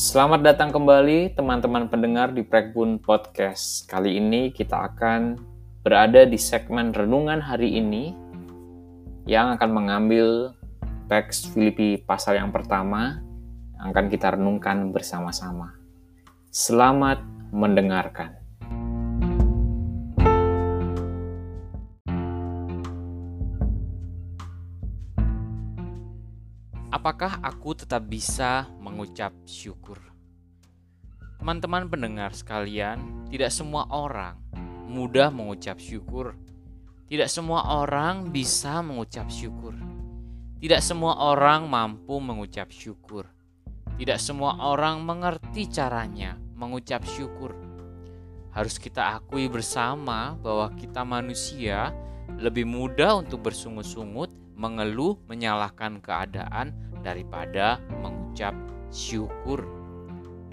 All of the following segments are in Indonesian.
Selamat datang kembali teman-teman pendengar di Prekbun Podcast. Kali ini kita akan berada di segmen renungan hari ini yang akan mengambil teks Filipi pasal yang pertama yang akan kita renungkan bersama-sama. Selamat mendengarkan. Apakah aku tetap bisa mengucap syukur? Teman-teman pendengar sekalian, tidak semua orang mudah mengucap syukur. Tidak semua orang bisa mengucap syukur. Tidak semua orang mampu mengucap syukur. Tidak semua orang mengerti caranya mengucap syukur. Harus kita akui bersama bahwa kita manusia lebih mudah untuk bersungut-sungut mengeluh, menyalahkan keadaan daripada mengucap syukur.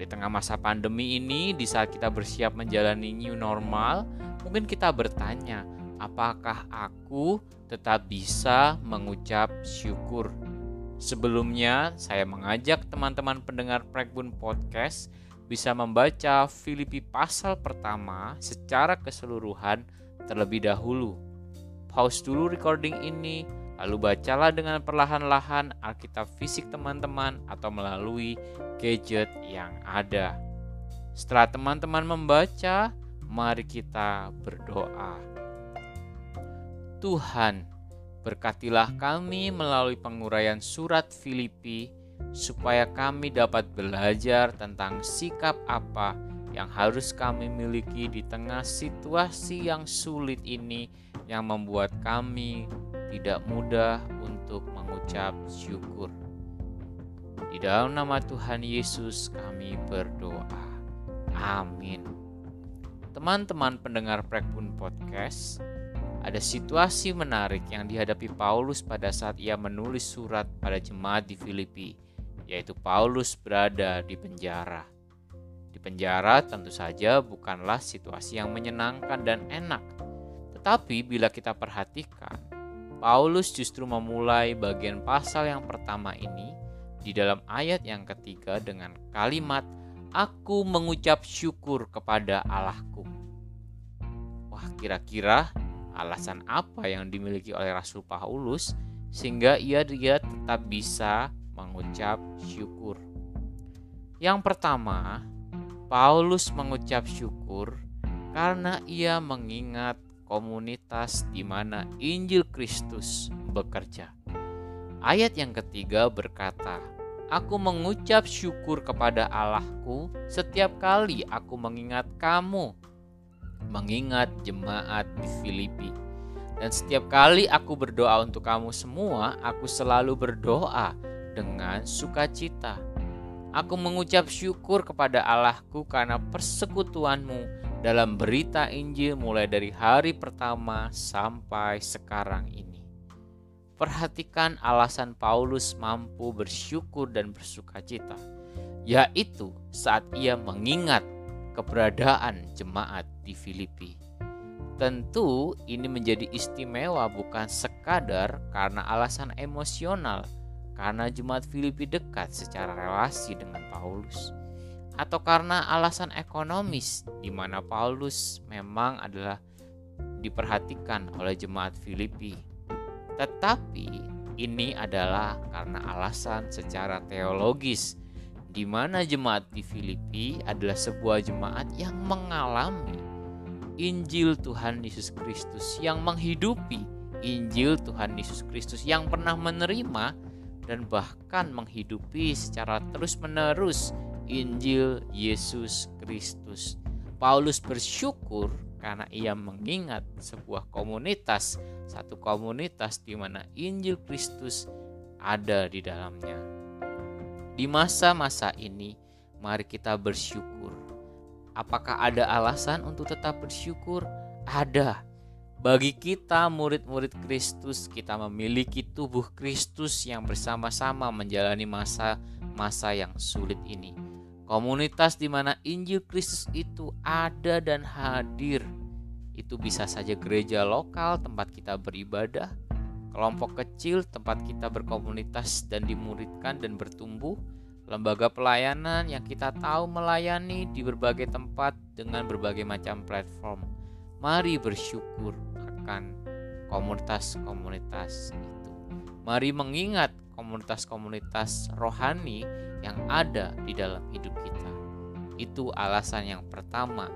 Di tengah masa pandemi ini, di saat kita bersiap menjalani new normal, mungkin kita bertanya, apakah aku tetap bisa mengucap syukur? Sebelumnya, saya mengajak teman-teman pendengar Prekbun Podcast bisa membaca Filipi pasal pertama secara keseluruhan terlebih dahulu. Pause dulu recording ini, Lalu bacalah dengan perlahan-lahan Alkitab fisik teman-teman atau melalui gadget yang ada. Setelah teman-teman membaca, mari kita berdoa. Tuhan, berkatilah kami melalui penguraian surat Filipi supaya kami dapat belajar tentang sikap apa yang harus kami miliki di tengah situasi yang sulit ini yang membuat kami tidak mudah untuk mengucap syukur. Di dalam nama Tuhan Yesus kami berdoa. Amin. Teman-teman pendengar Prekbun Podcast, ada situasi menarik yang dihadapi Paulus pada saat ia menulis surat pada jemaat di Filipi, yaitu Paulus berada di penjara. Di penjara tentu saja bukanlah situasi yang menyenangkan dan enak, tetapi bila kita perhatikan, Paulus justru memulai bagian pasal yang pertama ini di dalam ayat yang ketiga dengan kalimat Aku mengucap syukur kepada Allahku. Wah, kira-kira alasan apa yang dimiliki oleh Rasul Paulus sehingga ia dia tetap bisa mengucap syukur. Yang pertama, Paulus mengucap syukur karena ia mengingat komunitas di mana Injil Kristus bekerja. Ayat yang ketiga berkata, Aku mengucap syukur kepada Allahku setiap kali aku mengingat kamu, mengingat jemaat di Filipi. Dan setiap kali aku berdoa untuk kamu semua, aku selalu berdoa dengan sukacita. Aku mengucap syukur kepada Allahku karena persekutuanmu dalam berita Injil mulai dari hari pertama sampai sekarang ini. Perhatikan alasan Paulus mampu bersyukur dan bersukacita, yaitu saat ia mengingat keberadaan jemaat di Filipi. Tentu ini menjadi istimewa bukan sekadar karena alasan emosional, karena jemaat Filipi dekat secara relasi dengan Paulus atau karena alasan ekonomis di mana Paulus memang adalah diperhatikan oleh jemaat Filipi. Tetapi ini adalah karena alasan secara teologis di mana jemaat di Filipi adalah sebuah jemaat yang mengalami Injil Tuhan Yesus Kristus yang menghidupi Injil Tuhan Yesus Kristus yang pernah menerima dan bahkan menghidupi secara terus-menerus Injil Yesus Kristus. Paulus bersyukur karena ia mengingat sebuah komunitas, satu komunitas di mana Injil Kristus ada di dalamnya. Di masa-masa ini, mari kita bersyukur. Apakah ada alasan untuk tetap bersyukur? Ada. Bagi kita, murid-murid Kristus, kita memiliki tubuh Kristus yang bersama-sama menjalani masa-masa yang sulit ini Komunitas di mana Injil Kristus itu ada dan hadir. Itu bisa saja gereja lokal tempat kita beribadah, kelompok kecil tempat kita berkomunitas dan dimuridkan dan bertumbuh, lembaga pelayanan yang kita tahu melayani di berbagai tempat dengan berbagai macam platform. Mari bersyukur akan komunitas-komunitas itu. Mari mengingat komunitas-komunitas rohani yang ada di dalam hidup kita. Itu alasan yang pertama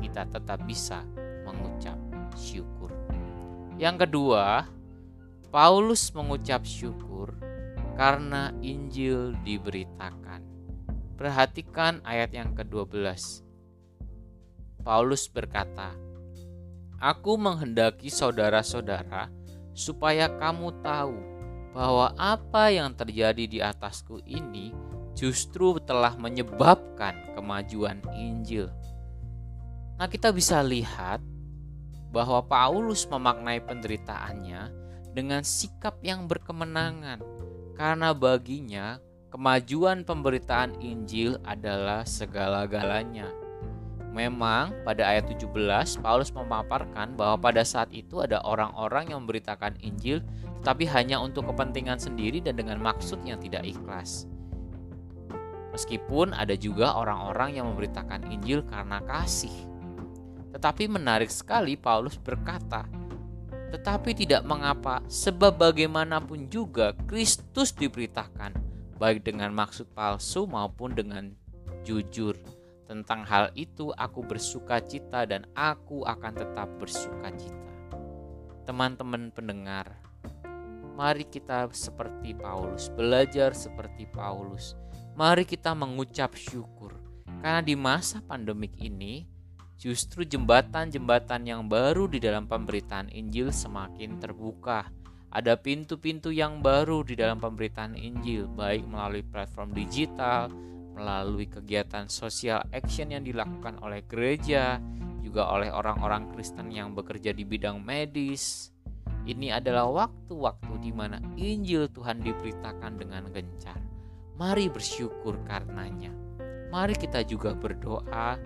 kita tetap bisa mengucap syukur. Yang kedua, Paulus mengucap syukur karena Injil diberitakan. Perhatikan ayat yang ke-12. Paulus berkata, Aku menghendaki saudara-saudara supaya kamu tahu bahwa apa yang terjadi di atasku ini justru telah menyebabkan kemajuan Injil. Nah, kita bisa lihat bahwa Paulus memaknai penderitaannya dengan sikap yang berkemenangan karena baginya kemajuan pemberitaan Injil adalah segala-galanya. Memang pada ayat 17 Paulus memaparkan bahwa pada saat itu ada orang-orang yang memberitakan Injil tetapi hanya untuk kepentingan sendiri dan dengan maksud yang tidak ikhlas. Meskipun ada juga orang-orang yang memberitakan Injil karena kasih. Tetapi menarik sekali Paulus berkata, tetapi tidak mengapa, sebab bagaimanapun juga Kristus diberitakan, baik dengan maksud palsu maupun dengan jujur. Tentang hal itu aku bersuka cita dan aku akan tetap bersuka cita. Teman-teman pendengar, mari kita seperti Paulus, belajar seperti Paulus. Mari kita mengucap syukur, karena di masa pandemik ini Justru jembatan-jembatan yang baru di dalam pemberitaan Injil semakin terbuka. Ada pintu-pintu yang baru di dalam pemberitaan Injil, baik melalui platform digital, melalui kegiatan sosial action yang dilakukan oleh gereja, juga oleh orang-orang Kristen yang bekerja di bidang medis. Ini adalah waktu-waktu di mana Injil Tuhan diberitakan dengan gencar. Mari bersyukur karenanya. Mari kita juga berdoa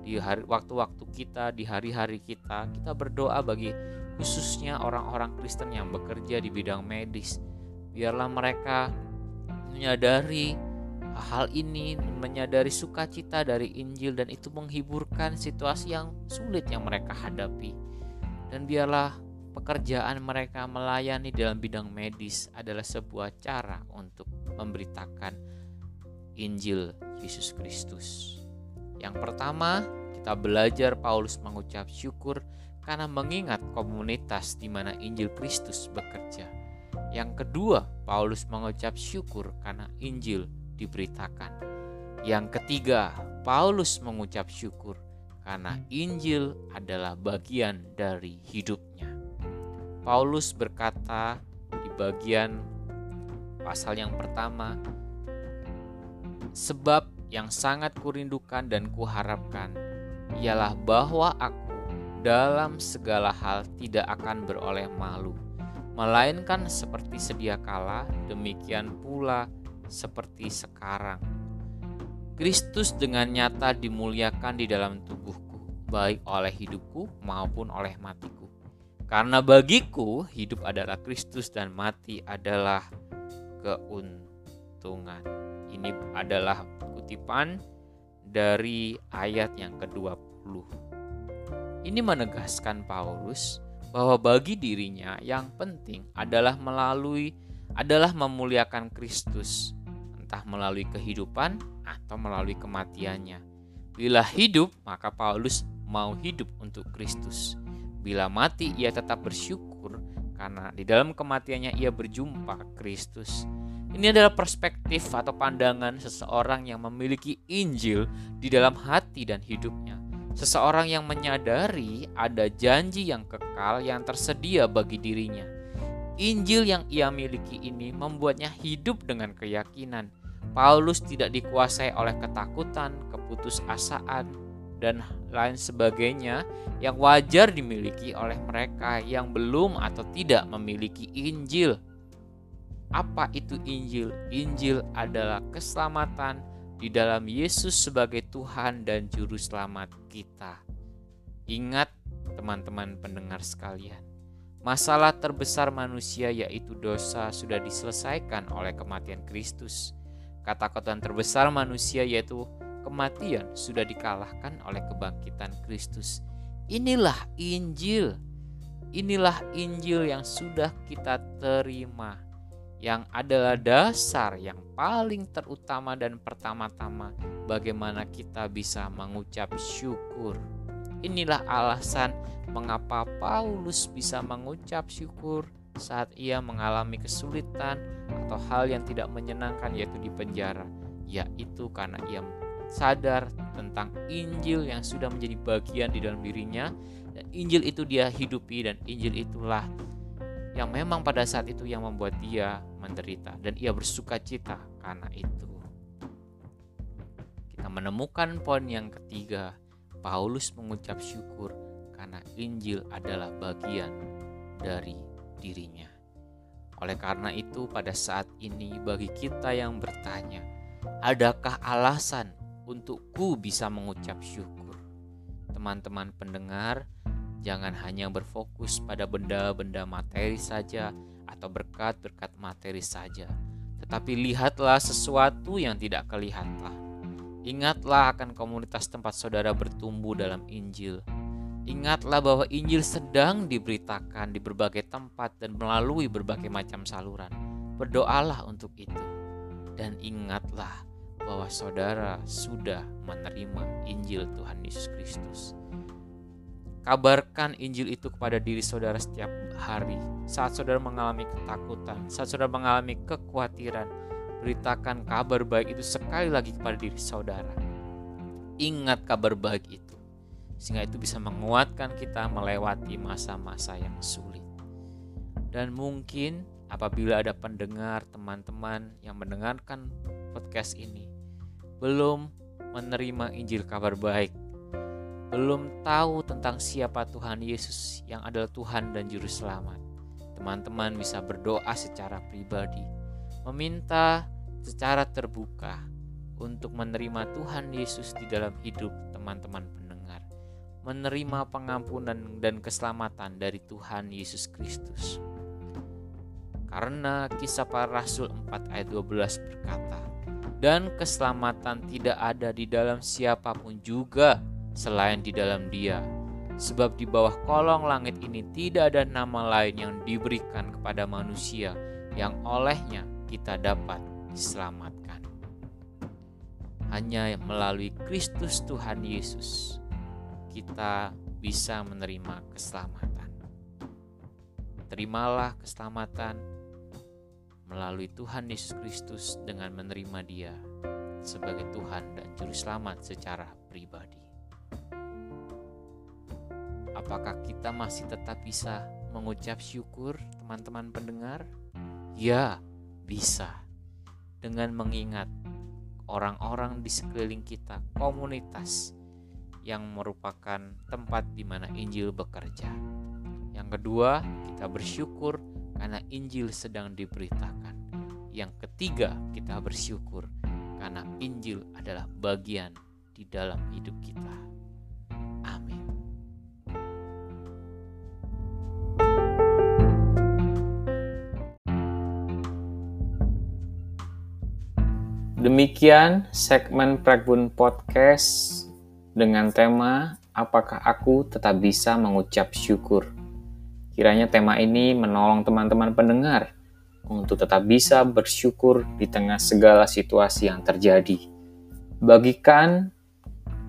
di hari waktu-waktu kita, di hari-hari kita, kita berdoa bagi khususnya orang-orang Kristen yang bekerja di bidang medis. Biarlah mereka menyadari hal ini, menyadari sukacita dari Injil dan itu menghiburkan situasi yang sulit yang mereka hadapi. Dan biarlah pekerjaan mereka melayani dalam bidang medis adalah sebuah cara untuk memberitakan Injil Yesus Kristus. Yang pertama, kita belajar Paulus mengucap syukur karena mengingat komunitas di mana Injil Kristus bekerja. Yang kedua, Paulus mengucap syukur karena Injil diberitakan. Yang ketiga, Paulus mengucap syukur karena Injil adalah bagian dari hidupnya. Paulus berkata di bagian pasal yang pertama, "Sebab yang sangat kurindukan dan kuharapkan ialah bahwa aku dalam segala hal tidak akan beroleh malu, melainkan seperti sedia kala, demikian pula seperti sekarang. Kristus dengan nyata dimuliakan di dalam tubuhku, baik oleh hidupku maupun oleh matiku. Karena bagiku hidup adalah Kristus dan mati adalah keuntungan. Ini adalah kutipan dari ayat yang ke-20. Ini menegaskan Paulus bahwa bagi dirinya yang penting adalah melalui adalah memuliakan Kristus, entah melalui kehidupan atau melalui kematiannya. Bila hidup, maka Paulus mau hidup untuk Kristus. Bila mati, ia tetap bersyukur karena di dalam kematiannya ia berjumpa Kristus. Ini adalah perspektif atau pandangan seseorang yang memiliki Injil di dalam hati dan hidupnya. Seseorang yang menyadari ada janji yang kekal yang tersedia bagi dirinya. Injil yang ia miliki ini membuatnya hidup dengan keyakinan. Paulus tidak dikuasai oleh ketakutan, keputusasaan, dan lain sebagainya yang wajar dimiliki oleh mereka yang belum atau tidak memiliki Injil. Apa itu Injil? Injil adalah keselamatan di dalam Yesus sebagai Tuhan dan Juru Selamat kita. Ingat, teman-teman pendengar sekalian, masalah terbesar manusia yaitu dosa sudah diselesaikan oleh kematian Kristus. Ketakutan terbesar manusia yaitu kematian sudah dikalahkan oleh kebangkitan Kristus. Inilah Injil. Inilah Injil yang sudah kita terima. Yang adalah dasar yang paling terutama dan pertama-tama bagaimana kita bisa mengucap syukur. Inilah alasan mengapa Paulus bisa mengucap syukur saat ia mengalami kesulitan atau hal yang tidak menyenangkan yaitu di penjara, yaitu karena ia sadar tentang Injil yang sudah menjadi bagian di dalam dirinya dan Injil itu dia hidupi dan Injil itulah yang memang pada saat itu yang membuat dia menderita dan ia bersuka cita karena itu. Kita menemukan poin yang ketiga, Paulus mengucap syukur karena Injil adalah bagian dari dirinya. Oleh karena itu, pada saat ini, bagi kita yang bertanya, adakah alasan untukku bisa mengucap syukur. Teman-teman pendengar, jangan hanya berfokus pada benda-benda materi saja atau berkat-berkat materi saja, tetapi lihatlah sesuatu yang tidak kelihatan. Ingatlah akan komunitas tempat saudara bertumbuh dalam Injil. Ingatlah bahwa Injil sedang diberitakan di berbagai tempat dan melalui berbagai macam saluran. Berdoalah untuk itu, dan ingatlah bahwa saudara sudah menerima Injil Tuhan Yesus Kristus. Kabarkan Injil itu kepada diri saudara setiap hari. Saat saudara mengalami ketakutan, saat saudara mengalami kekhawatiran, beritakan kabar baik itu sekali lagi kepada diri saudara. Ingat kabar baik itu, sehingga itu bisa menguatkan kita melewati masa-masa yang sulit. Dan mungkin apabila ada pendengar, teman-teman yang mendengarkan podcast ini, belum menerima Injil kabar baik, belum tahu tentang siapa Tuhan Yesus yang adalah Tuhan dan Juru Selamat, teman-teman bisa berdoa secara pribadi, meminta secara terbuka untuk menerima Tuhan Yesus di dalam hidup teman-teman pendengar, menerima pengampunan dan keselamatan dari Tuhan Yesus Kristus. Karena kisah para rasul 4 ayat 12 berkata, dan keselamatan tidak ada di dalam siapa pun juga selain di dalam Dia. Sebab di bawah kolong langit ini tidak ada nama lain yang diberikan kepada manusia yang olehnya kita dapat diselamatkan. Hanya melalui Kristus Tuhan Yesus kita bisa menerima keselamatan. Terimalah keselamatan melalui Tuhan Yesus Kristus dengan menerima Dia sebagai Tuhan dan Juru Selamat secara pribadi. Apakah kita masih tetap bisa mengucap syukur, teman-teman pendengar? Ya, bisa. Dengan mengingat orang-orang di sekeliling kita, komunitas yang merupakan tempat di mana Injil bekerja. Yang kedua, kita bersyukur karena Injil sedang diberitakan. Yang ketiga, kita bersyukur karena Injil adalah bagian di dalam hidup kita. Amin. Demikian segmen Pragbun Podcast dengan tema Apakah aku tetap bisa mengucap syukur? Kiranya tema ini menolong teman-teman pendengar untuk tetap bisa bersyukur di tengah segala situasi yang terjadi. Bagikan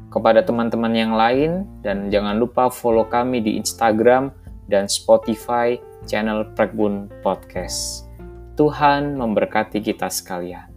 kepada teman-teman yang lain dan jangan lupa follow kami di Instagram dan Spotify channel Prekbun Podcast. Tuhan memberkati kita sekalian.